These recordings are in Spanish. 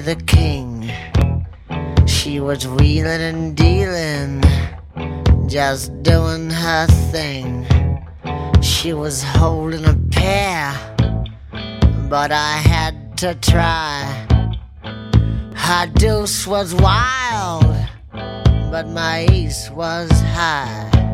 the king. She was wheeling and dealing, just doing her thing. She was holding a pair, but I had to try. Her deuce was wild, but my ace was high.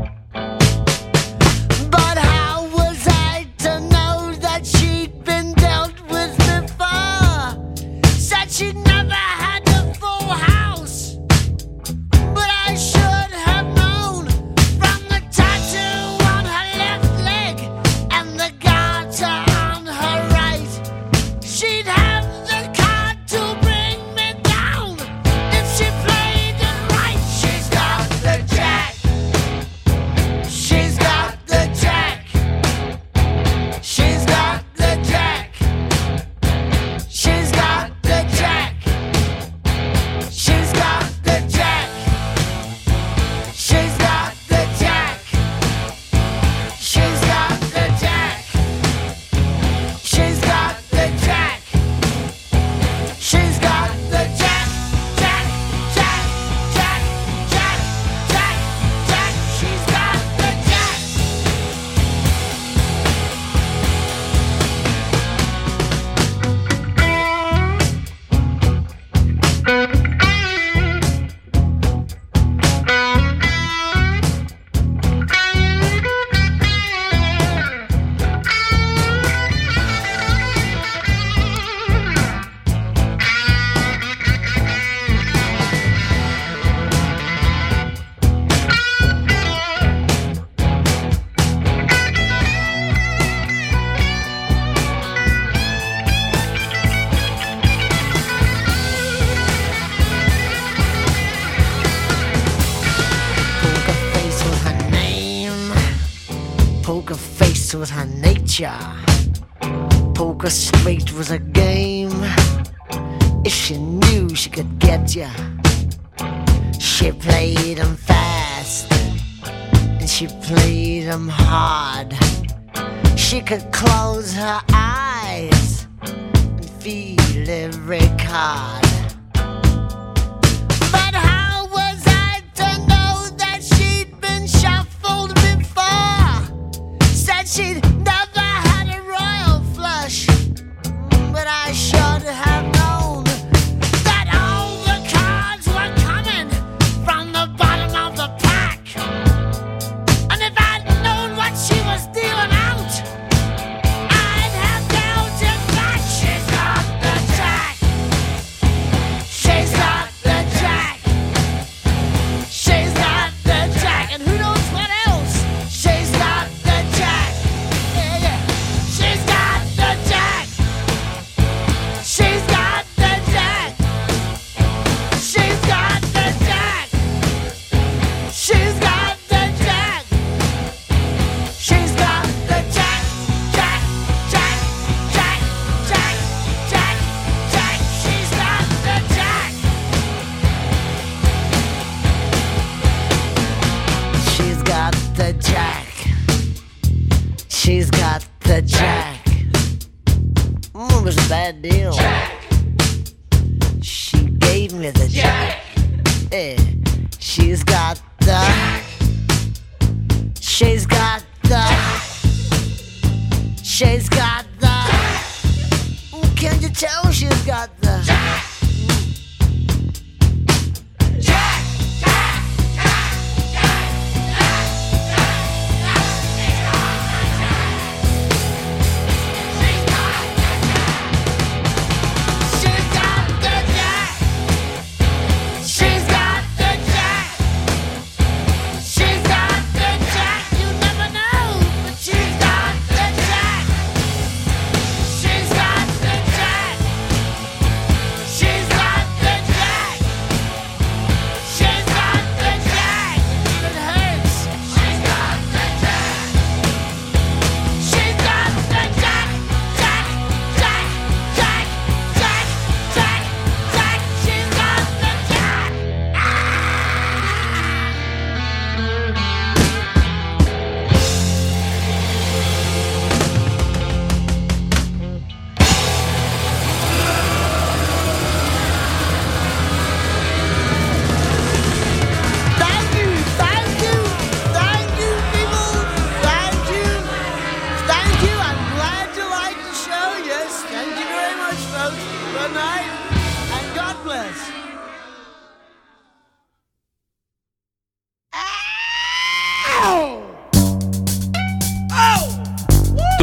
could close her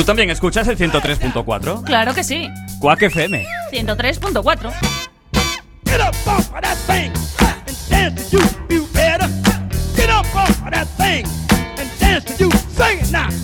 también escuchas el 103.4? Claro que sí. Quack FM. 103.4. Get up off of that thing and dance to you, you better. Get up off of that thing and dance to you. Sing it now.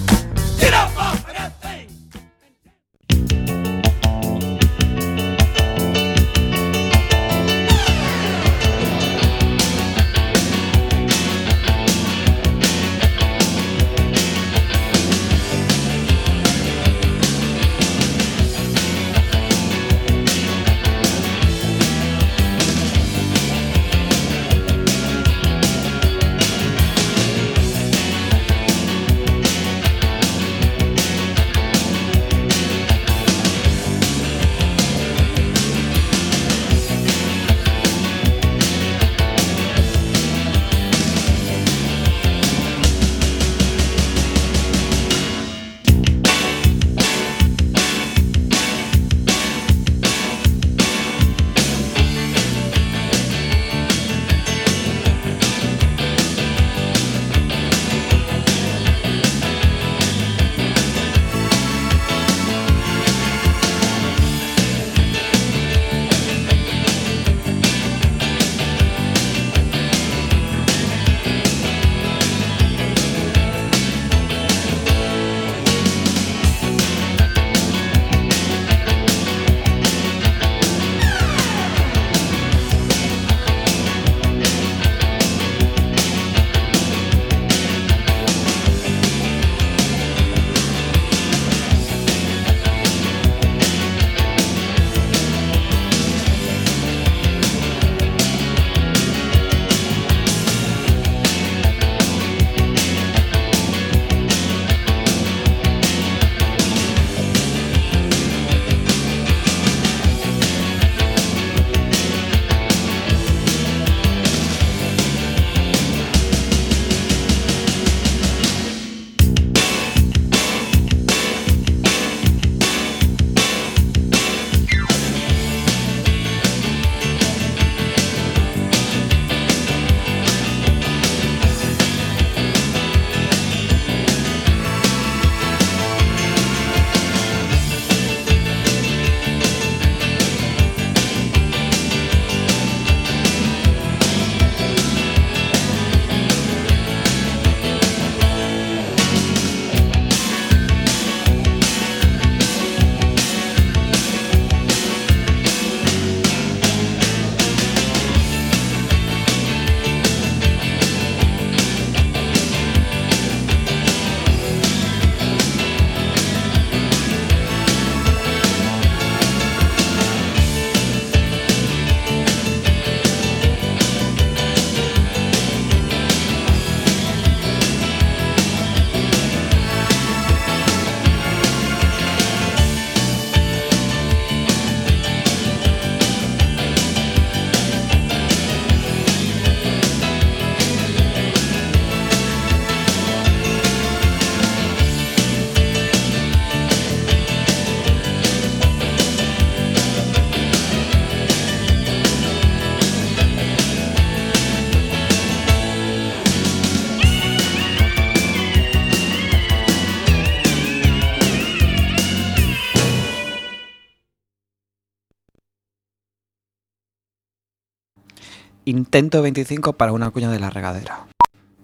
125 para una cuña de la regadera.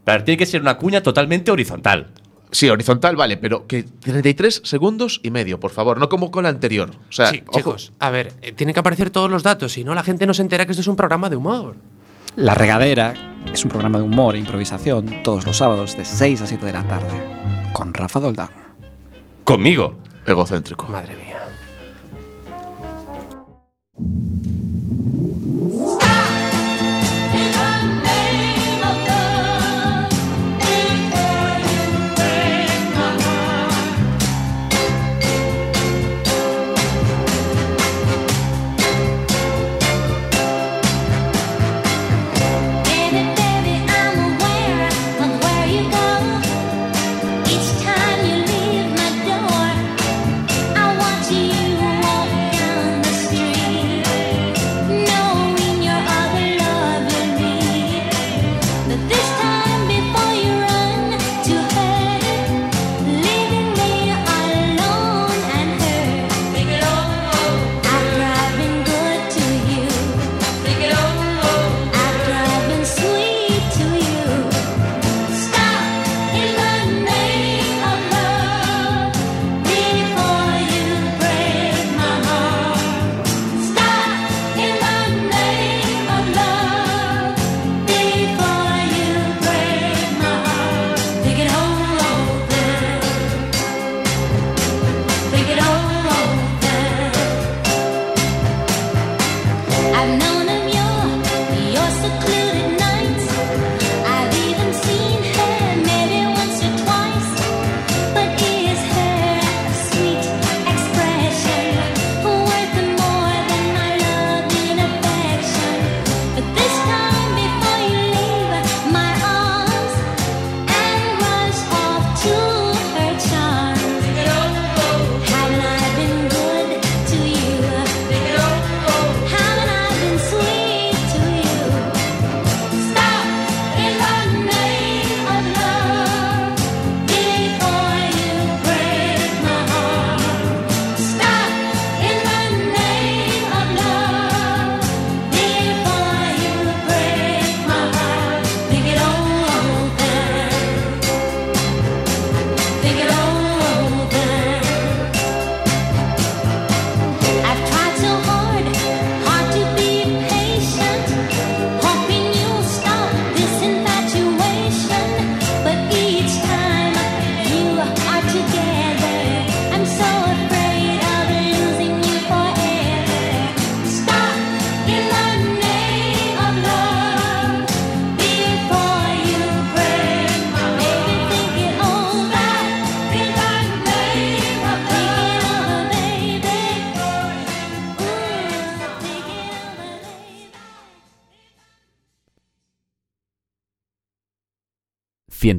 Pero tiene que ser una cuña totalmente horizontal. Sí, horizontal, vale, pero que 33 segundos y medio, por favor, no como con la anterior. O sea, sí, chicos, a ver, eh, tienen que aparecer todos los datos, si no la gente no se entera que esto es un programa de humor. La Regadera es un programa de humor e improvisación todos los sábados de 6 a 7 de la tarde, con Rafa Doldán. Conmigo. Egocéntrico. Madre mía.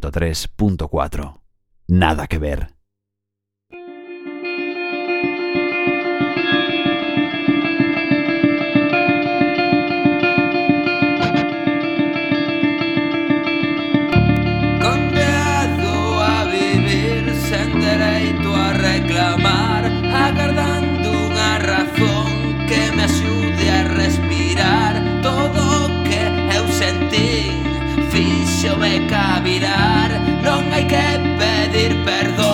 103.4. Nada que ver. cavidar, non hai que pedir perdón.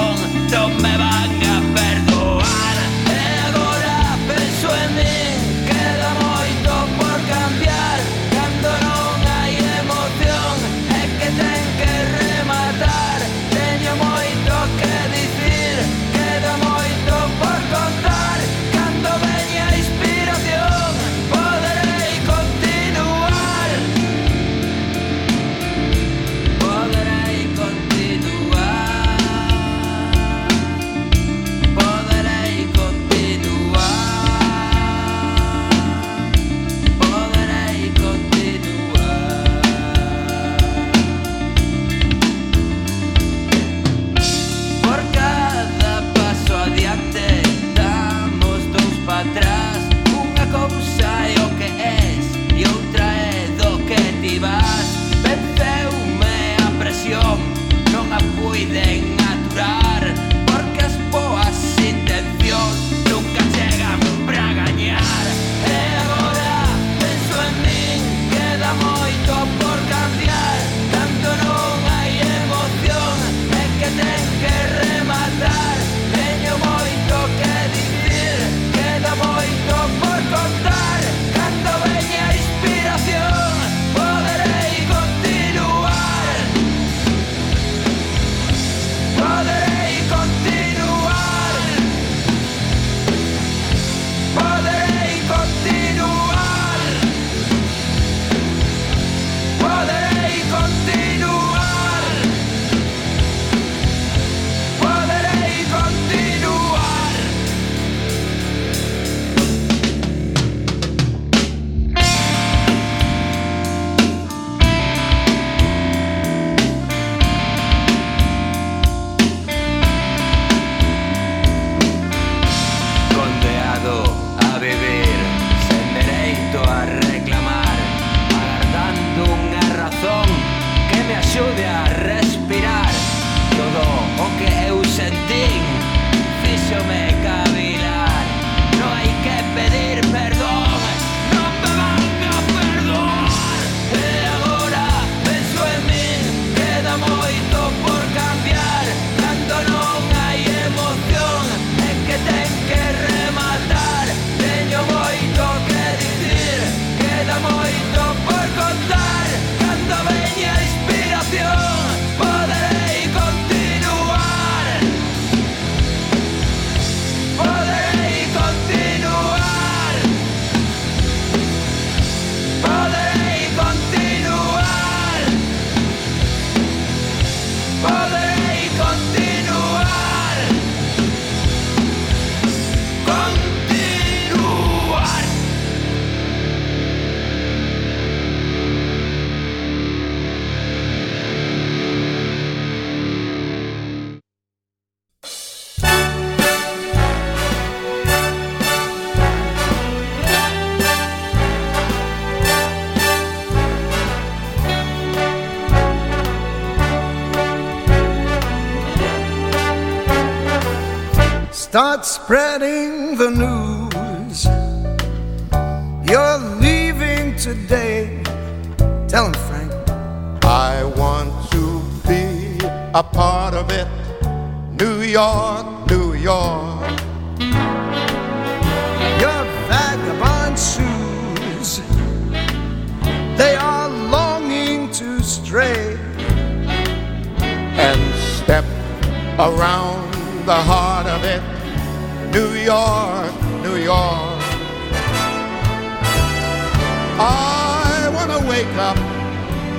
wake up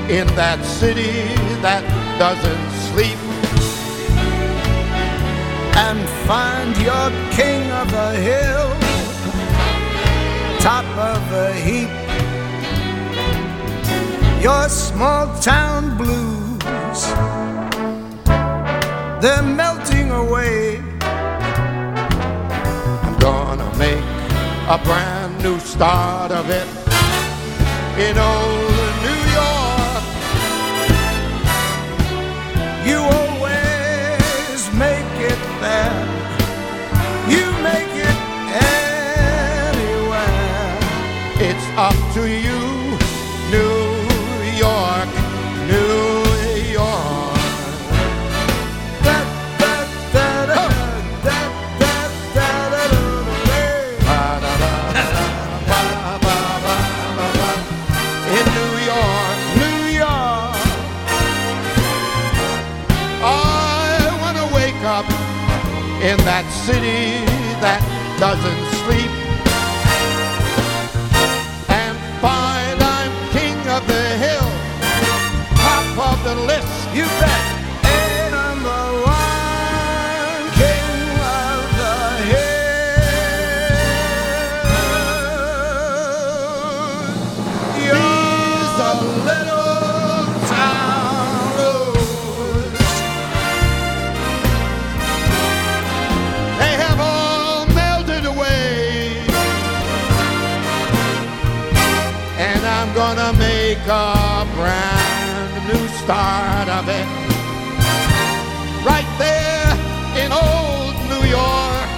in that city that doesn't sleep. And find your king of the hill, top of the heap. Your small town blues, they're melting away. I'm gonna make a brand new start of it in old New York. You always make it there. You make it anywhere. It's up to you, city that doesn't make a brand new start of it. Right there in old New York.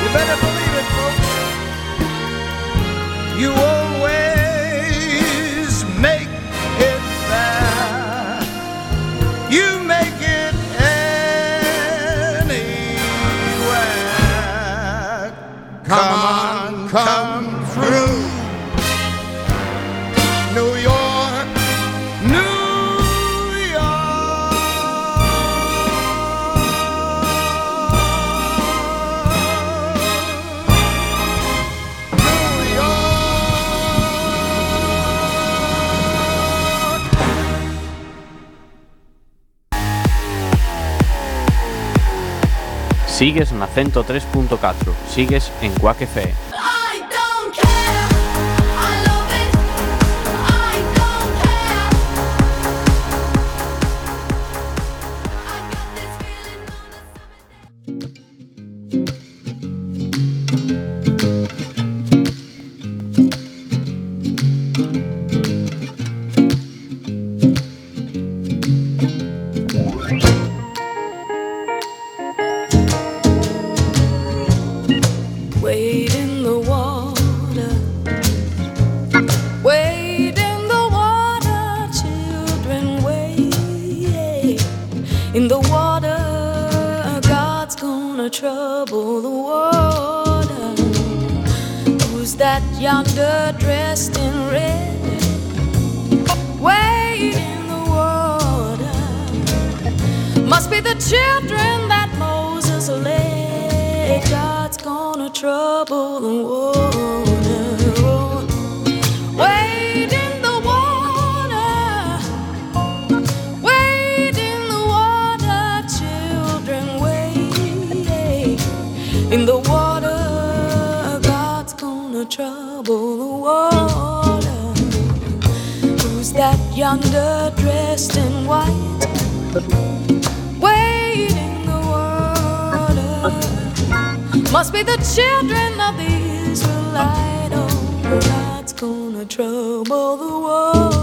You better believe it, folks. You always make it there. You make it anywhere. Come on, come Sigues na 103.4, sigues en Quack. The children that Moses led. God's gonna trouble the water. Wade in the water. Wade in the water, children. Wade in the water. God's gonna trouble the water. Who's that yonder dressed in Must be the children of the Israelite. Oh, God's gonna trouble the water.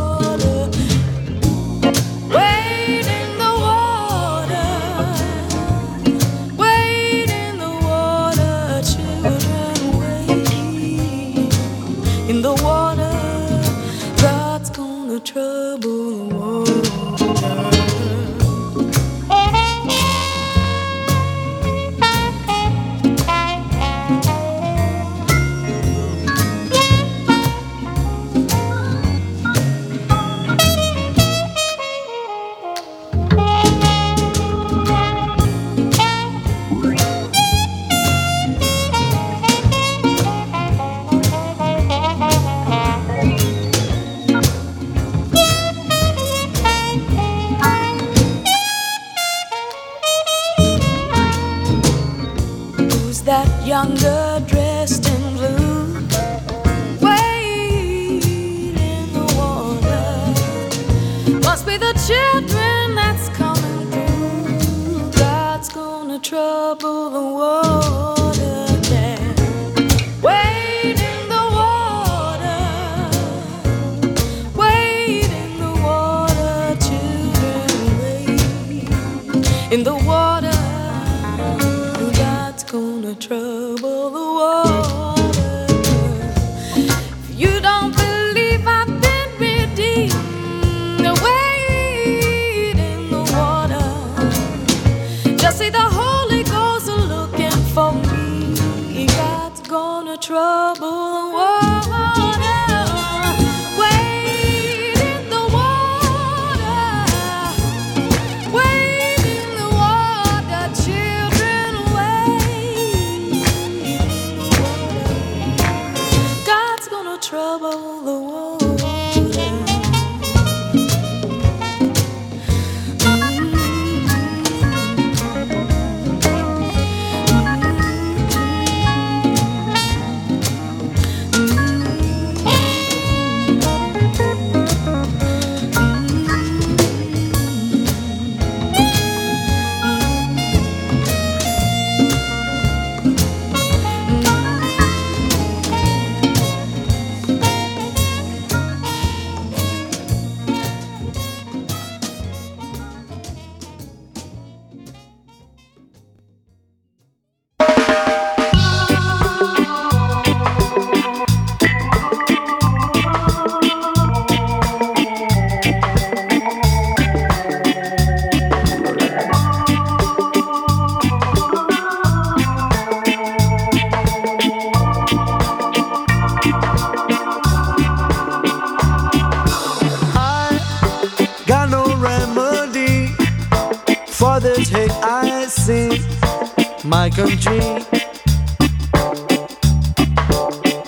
My country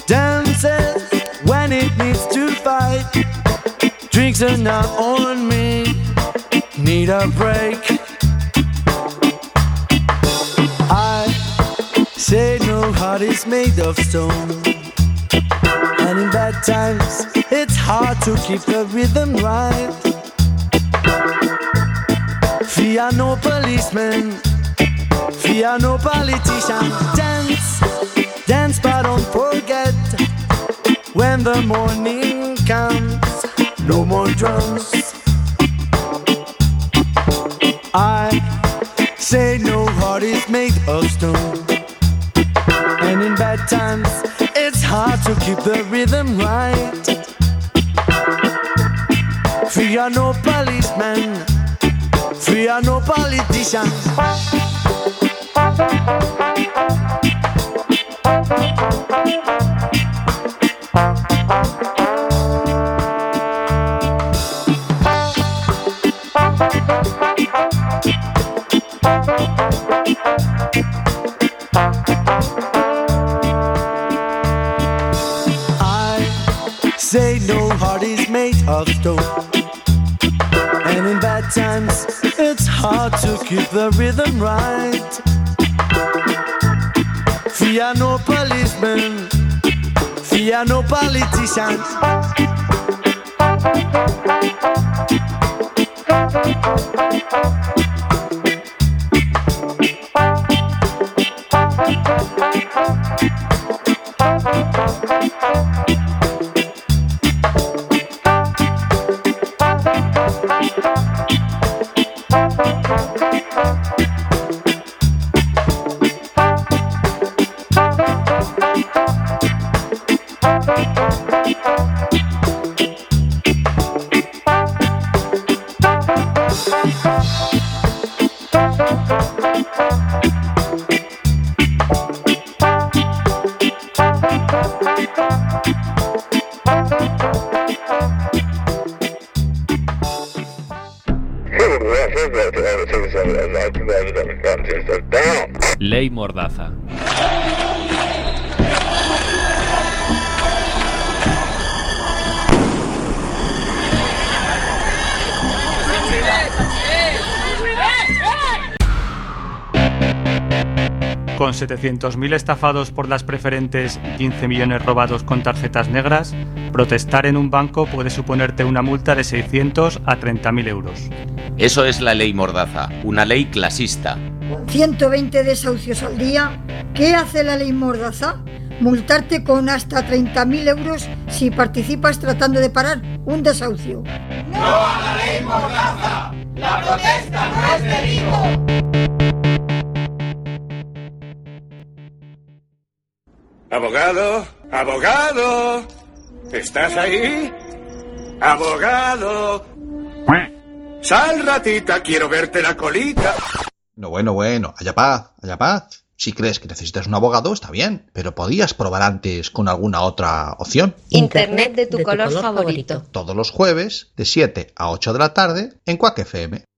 dances when it needs to fight. Drinks are not on me. Need a break. I say no heart is made of stone. And in bad times, it's hard to keep the rhythm right. Fear no policeman, fear no politician. Dance, dance, but don't forget when the morning comes, no more drums. I say no heart is made of stone. And in bad times, it's hard to keep the rhythm right. Fear are no politician. I are no heart keep the rhythm right. Fear no policeman, fear no politician. Ley Con 700.000 estafados por las preferentes y 15 millones robados con tarjetas negras, protestar en un banco puede suponerte una multa de 600 a 30.000 euros. Eso es la ley Mordaza, una ley clasista. con 120 desahucios al día, ¿qué hace la ley Mordaza? Multarte con hasta 30.000 euros si participas tratando de parar un desahucio. ¡No a la ley Mordaza! ¡La protesta no es delito! Abogado, abogado, ¿estás ahí? Abogado. Sal, ratita, quiero verte la colita. No, bueno, bueno, haya paz, haya paz. Si crees que necesitas un abogado, está bien, pero podías probar antes con alguna otra opción. Internet de tu, color, favorito. Todos los jueves, de 7 a 8 de la tarde, en Quack FM.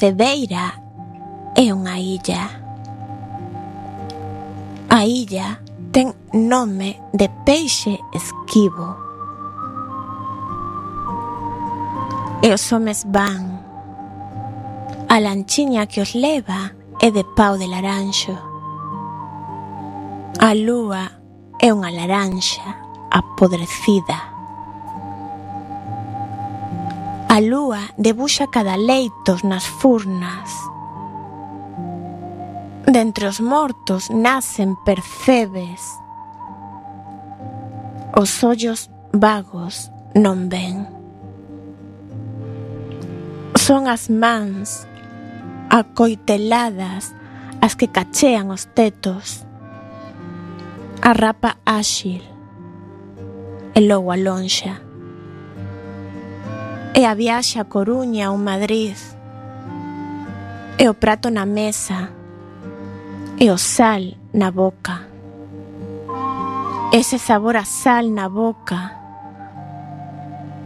Cedeira é unha illa. A illa ten nome de peixe esquivo. E os homes van. A lanchiña que os leva é de pau de laranxo. A lúa é unha laranxa apodrecida. A lúa debuxa cada leitos nas furnas. Dentre os mortos nacen percebes. Os ollos vagos non ven. Son as mans acoiteladas as que cachean os tetos. A rapa áxil e logo a lonxa. E a viaxe a Coruña ou Madrid. E o prato na mesa. E o sal na boca. Ese sabor a sal na boca.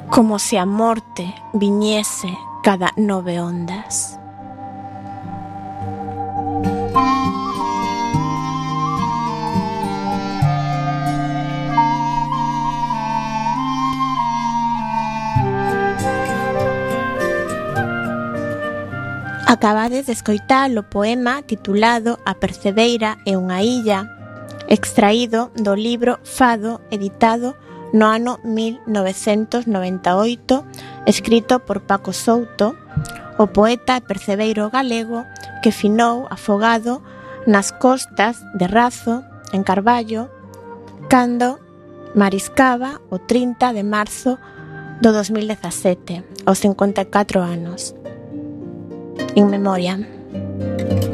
Como se a morte viñese cada nove ondas. Acabades de escoitar o poema titulado A Percebeira é unha illa, extraído do libro Fado, editado no ano 1998, escrito por Paco Souto, o poeta e percebeiro galego que finou afogado nas costas de Razo, en Carballo, cando mariscaba o 30 de marzo do 2017, aos 54 anos. In Memoriam.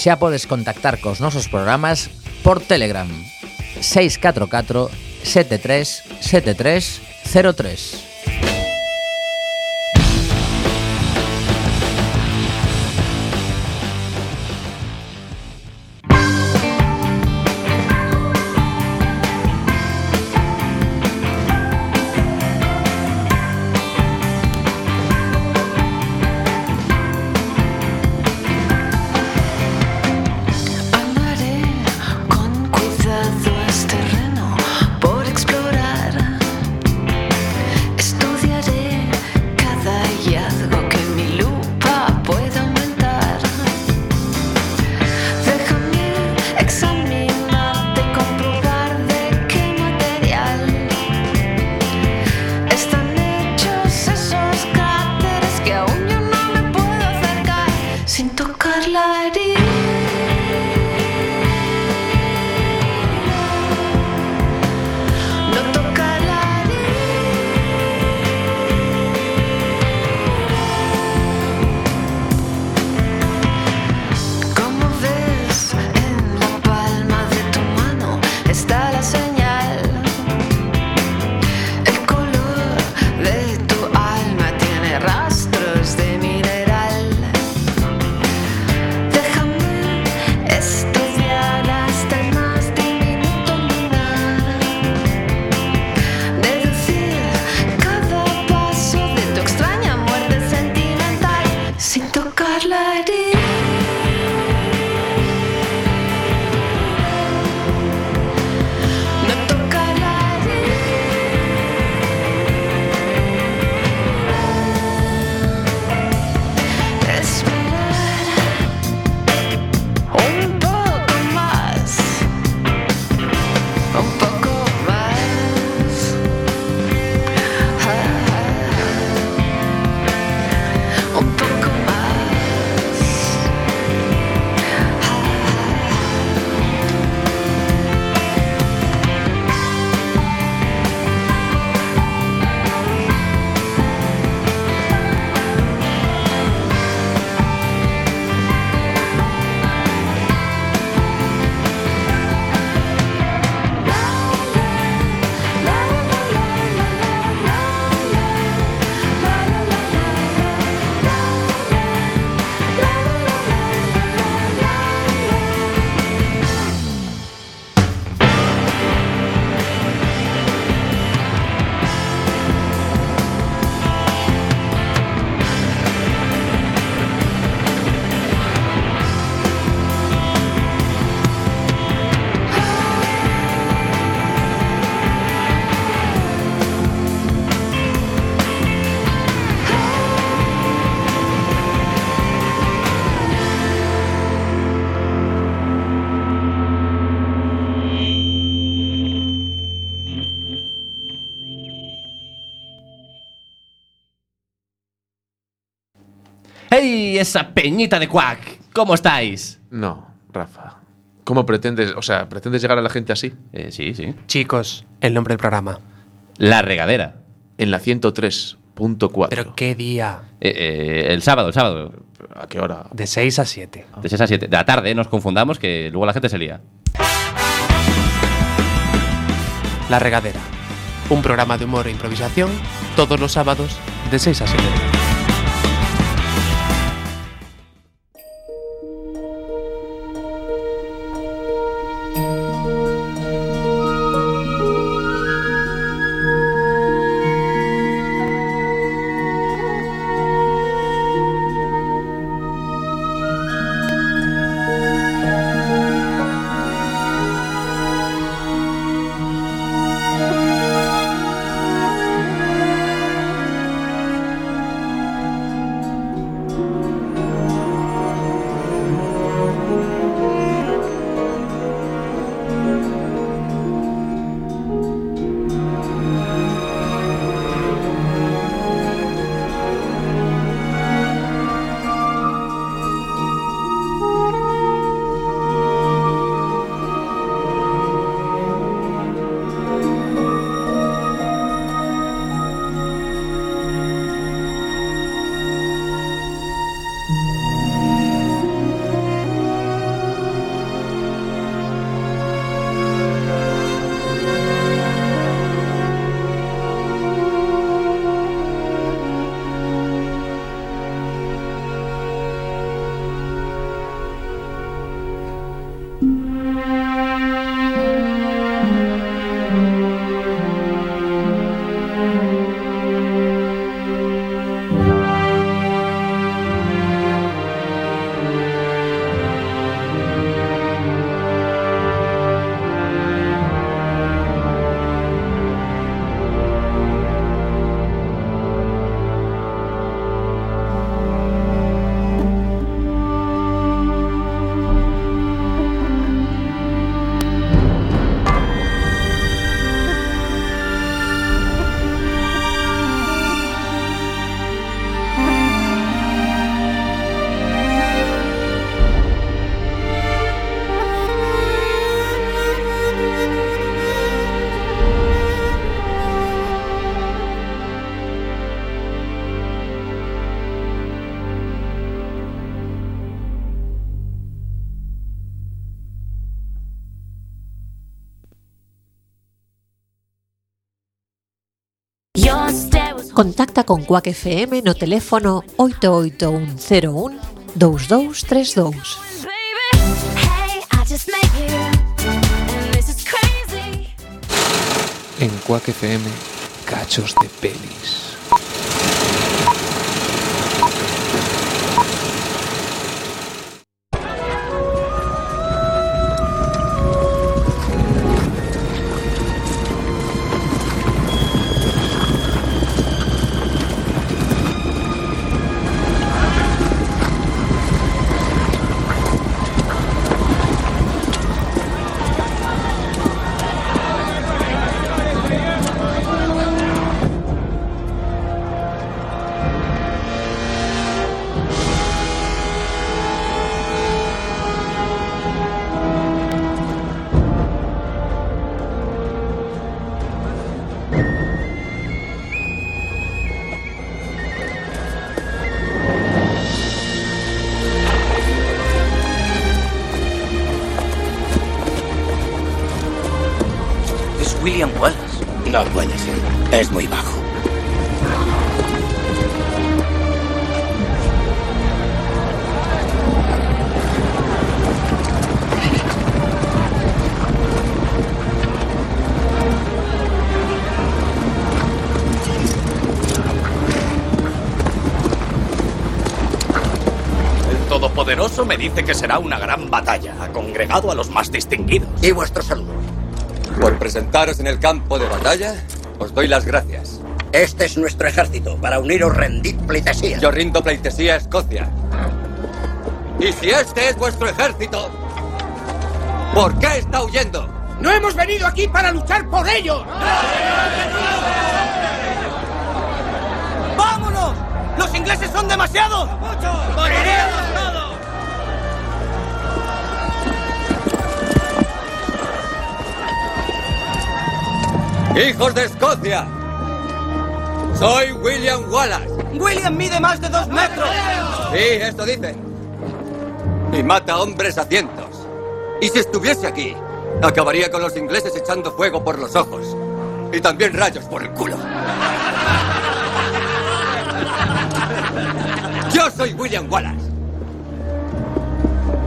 Xa podes contactar cos nosos programas por Telegram 644 73 73 03. Esa peñita de cuac. ¿Cómo estáis? No, Rafa. ¿Cómo pretendes, o sea, pretendes llegar a la gente así? Eh, sí, sí. Chicos, el nombre del programa. La regadera. En la 103.4. ¿Pero qué día? Eh, eh, el sábado, el sábado. ¿A qué hora? De 6 a 7. De 6 a 7. De la tarde, nos confundamos, que luego la gente se lía. La Regadera. Un programa de humor e improvisación todos los sábados de 6 a 7. Contacta con Cuac FM no teléfono 88101 2232. En Cuac FM, cachos de pelis. Me dice que será una gran batalla. Ha congregado a los más distinguidos. Y vuestro saludo. Por presentaros en el campo de batalla, os doy las gracias. Este es nuestro ejército. Para uniros rendid pleitesía. Yo rindo pleitesía a Escocia. Y si este es vuestro ejército, ¿por qué está huyendo? ¡No hemos venido aquí para luchar por ellos! ¡Vámonos! ¡Los ingleses son demasiados! ¡Moriremos ¡Hijos de Escocia! Soy William Wallace. William mide más de dos metros. Sí, esto dice. Y mata hombres a cientos. Y si estuviese aquí, acabaría con los ingleses echando fuego por los ojos. Y también rayos por el culo. Yo soy William Wallace.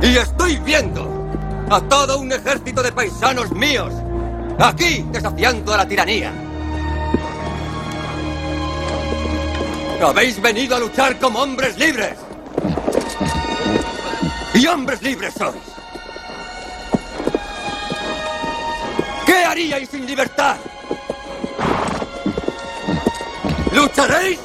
Y estoy viendo a todo un ejército de paisanos míos aquí desafiando a la tiranía. Habéis venido a luchar como hombres libres. Y hombres libres sois. ¿Qué haríais sin libertad? ¿Lucharéis?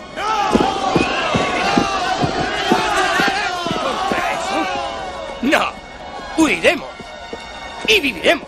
No, huiremos y viviremos.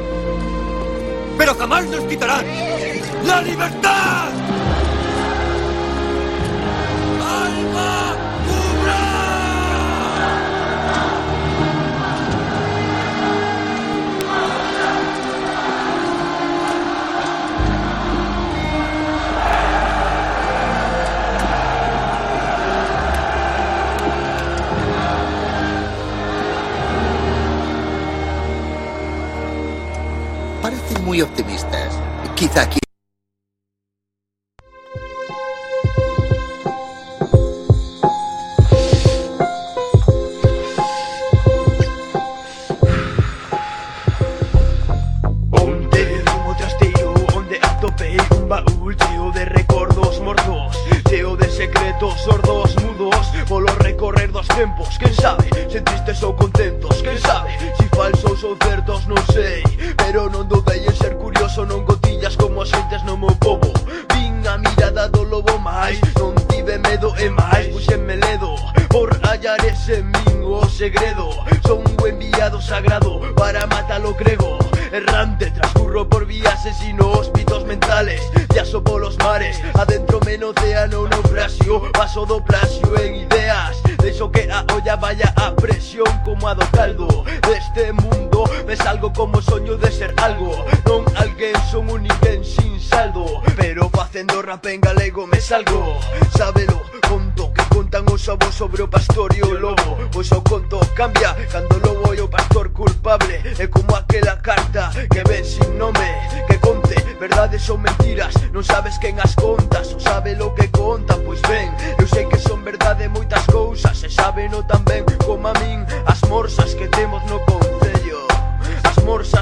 Pero jamás nos quitarán la libertad. ¡Alma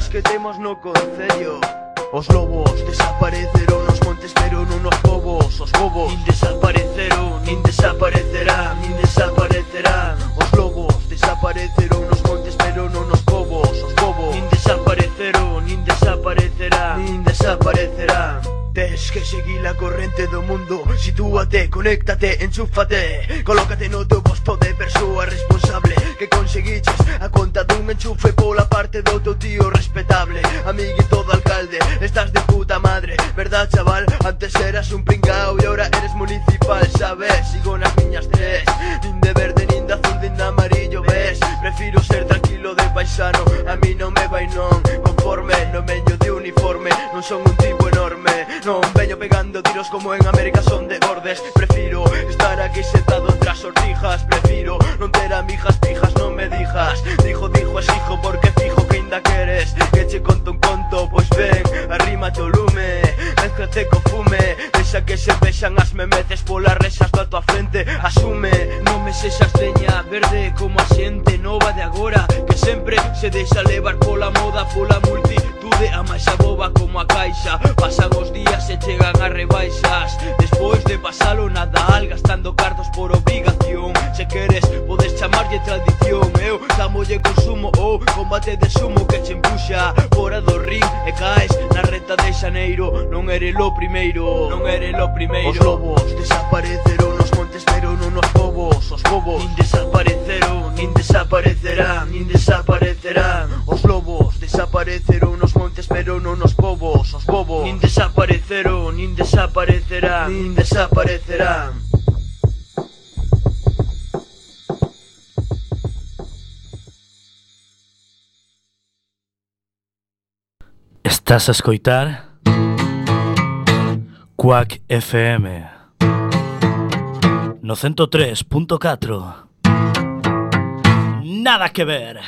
que temos no Concello. Os lobos desapareceron nos montes pero non os bobos. Os bobos nin desapareceron, nin desaparecerán, nin desaparecerán Os lobos desapareceron nos montes pero non os bobos. Os bobos nin desapareceron, nin desaparecerán, nin desaparecerán Tes que seguir la corrente do mundo. Sitúate, conéctate, enchúfate Colócate no teu posto de persoa responsable. Que conseguiches a conta dun enchufe Pola parte do teu tío respetable. Amiguito do alcalde, estás de puta madre. Verdad chaval, antes eras un pringao E ahora eres municipal, sabes? Sigo nas miñas tres Nin de verde, nin de azul, nin de amarillo, ves? Prefiro ser tranquilo de paisano A mí non me vai non Conforme, no meño de uniforme Non son un tipo enorme non Veño pegando tiros como en América son de gordes Prefiro estar aquí sentado entre as ortijas Prefiro non ter amigas pijas, non me dijas Dijo, dijo, es hijo porque fijo que ainda queres Que che conto un conto, pois ven, arrímate o lume. Mézclate co fume, deixa que se vexan as memeces Polas rexas da tua frente, asume. Non me sexas leña, verde como a xente nova de agora. Que sempre se deixa levar pola moda, pola multi saúde a máis aboba como a caixa. Pasan os días e chegan a rebaixas. Despois de pasalo Nadal gastando cartos por obligación Se queres podes chamarlle tradición. Eu tamolle consumo ou combate de sumo que che empuxa. Fora do ring e caes na reta de xaneiro. Non eres o primeiro, non eres o primeiro. Os lobos. Desapareceron nos montes pero non os povos Os povos nin desapareceron, nin desaparecerán, nin desaparecerán. Os lobos desapareceron nos desapareceron, nin desaparecerán, nin desaparecerán. Estás a escoitar Quack FM No 103.4 Nada que ver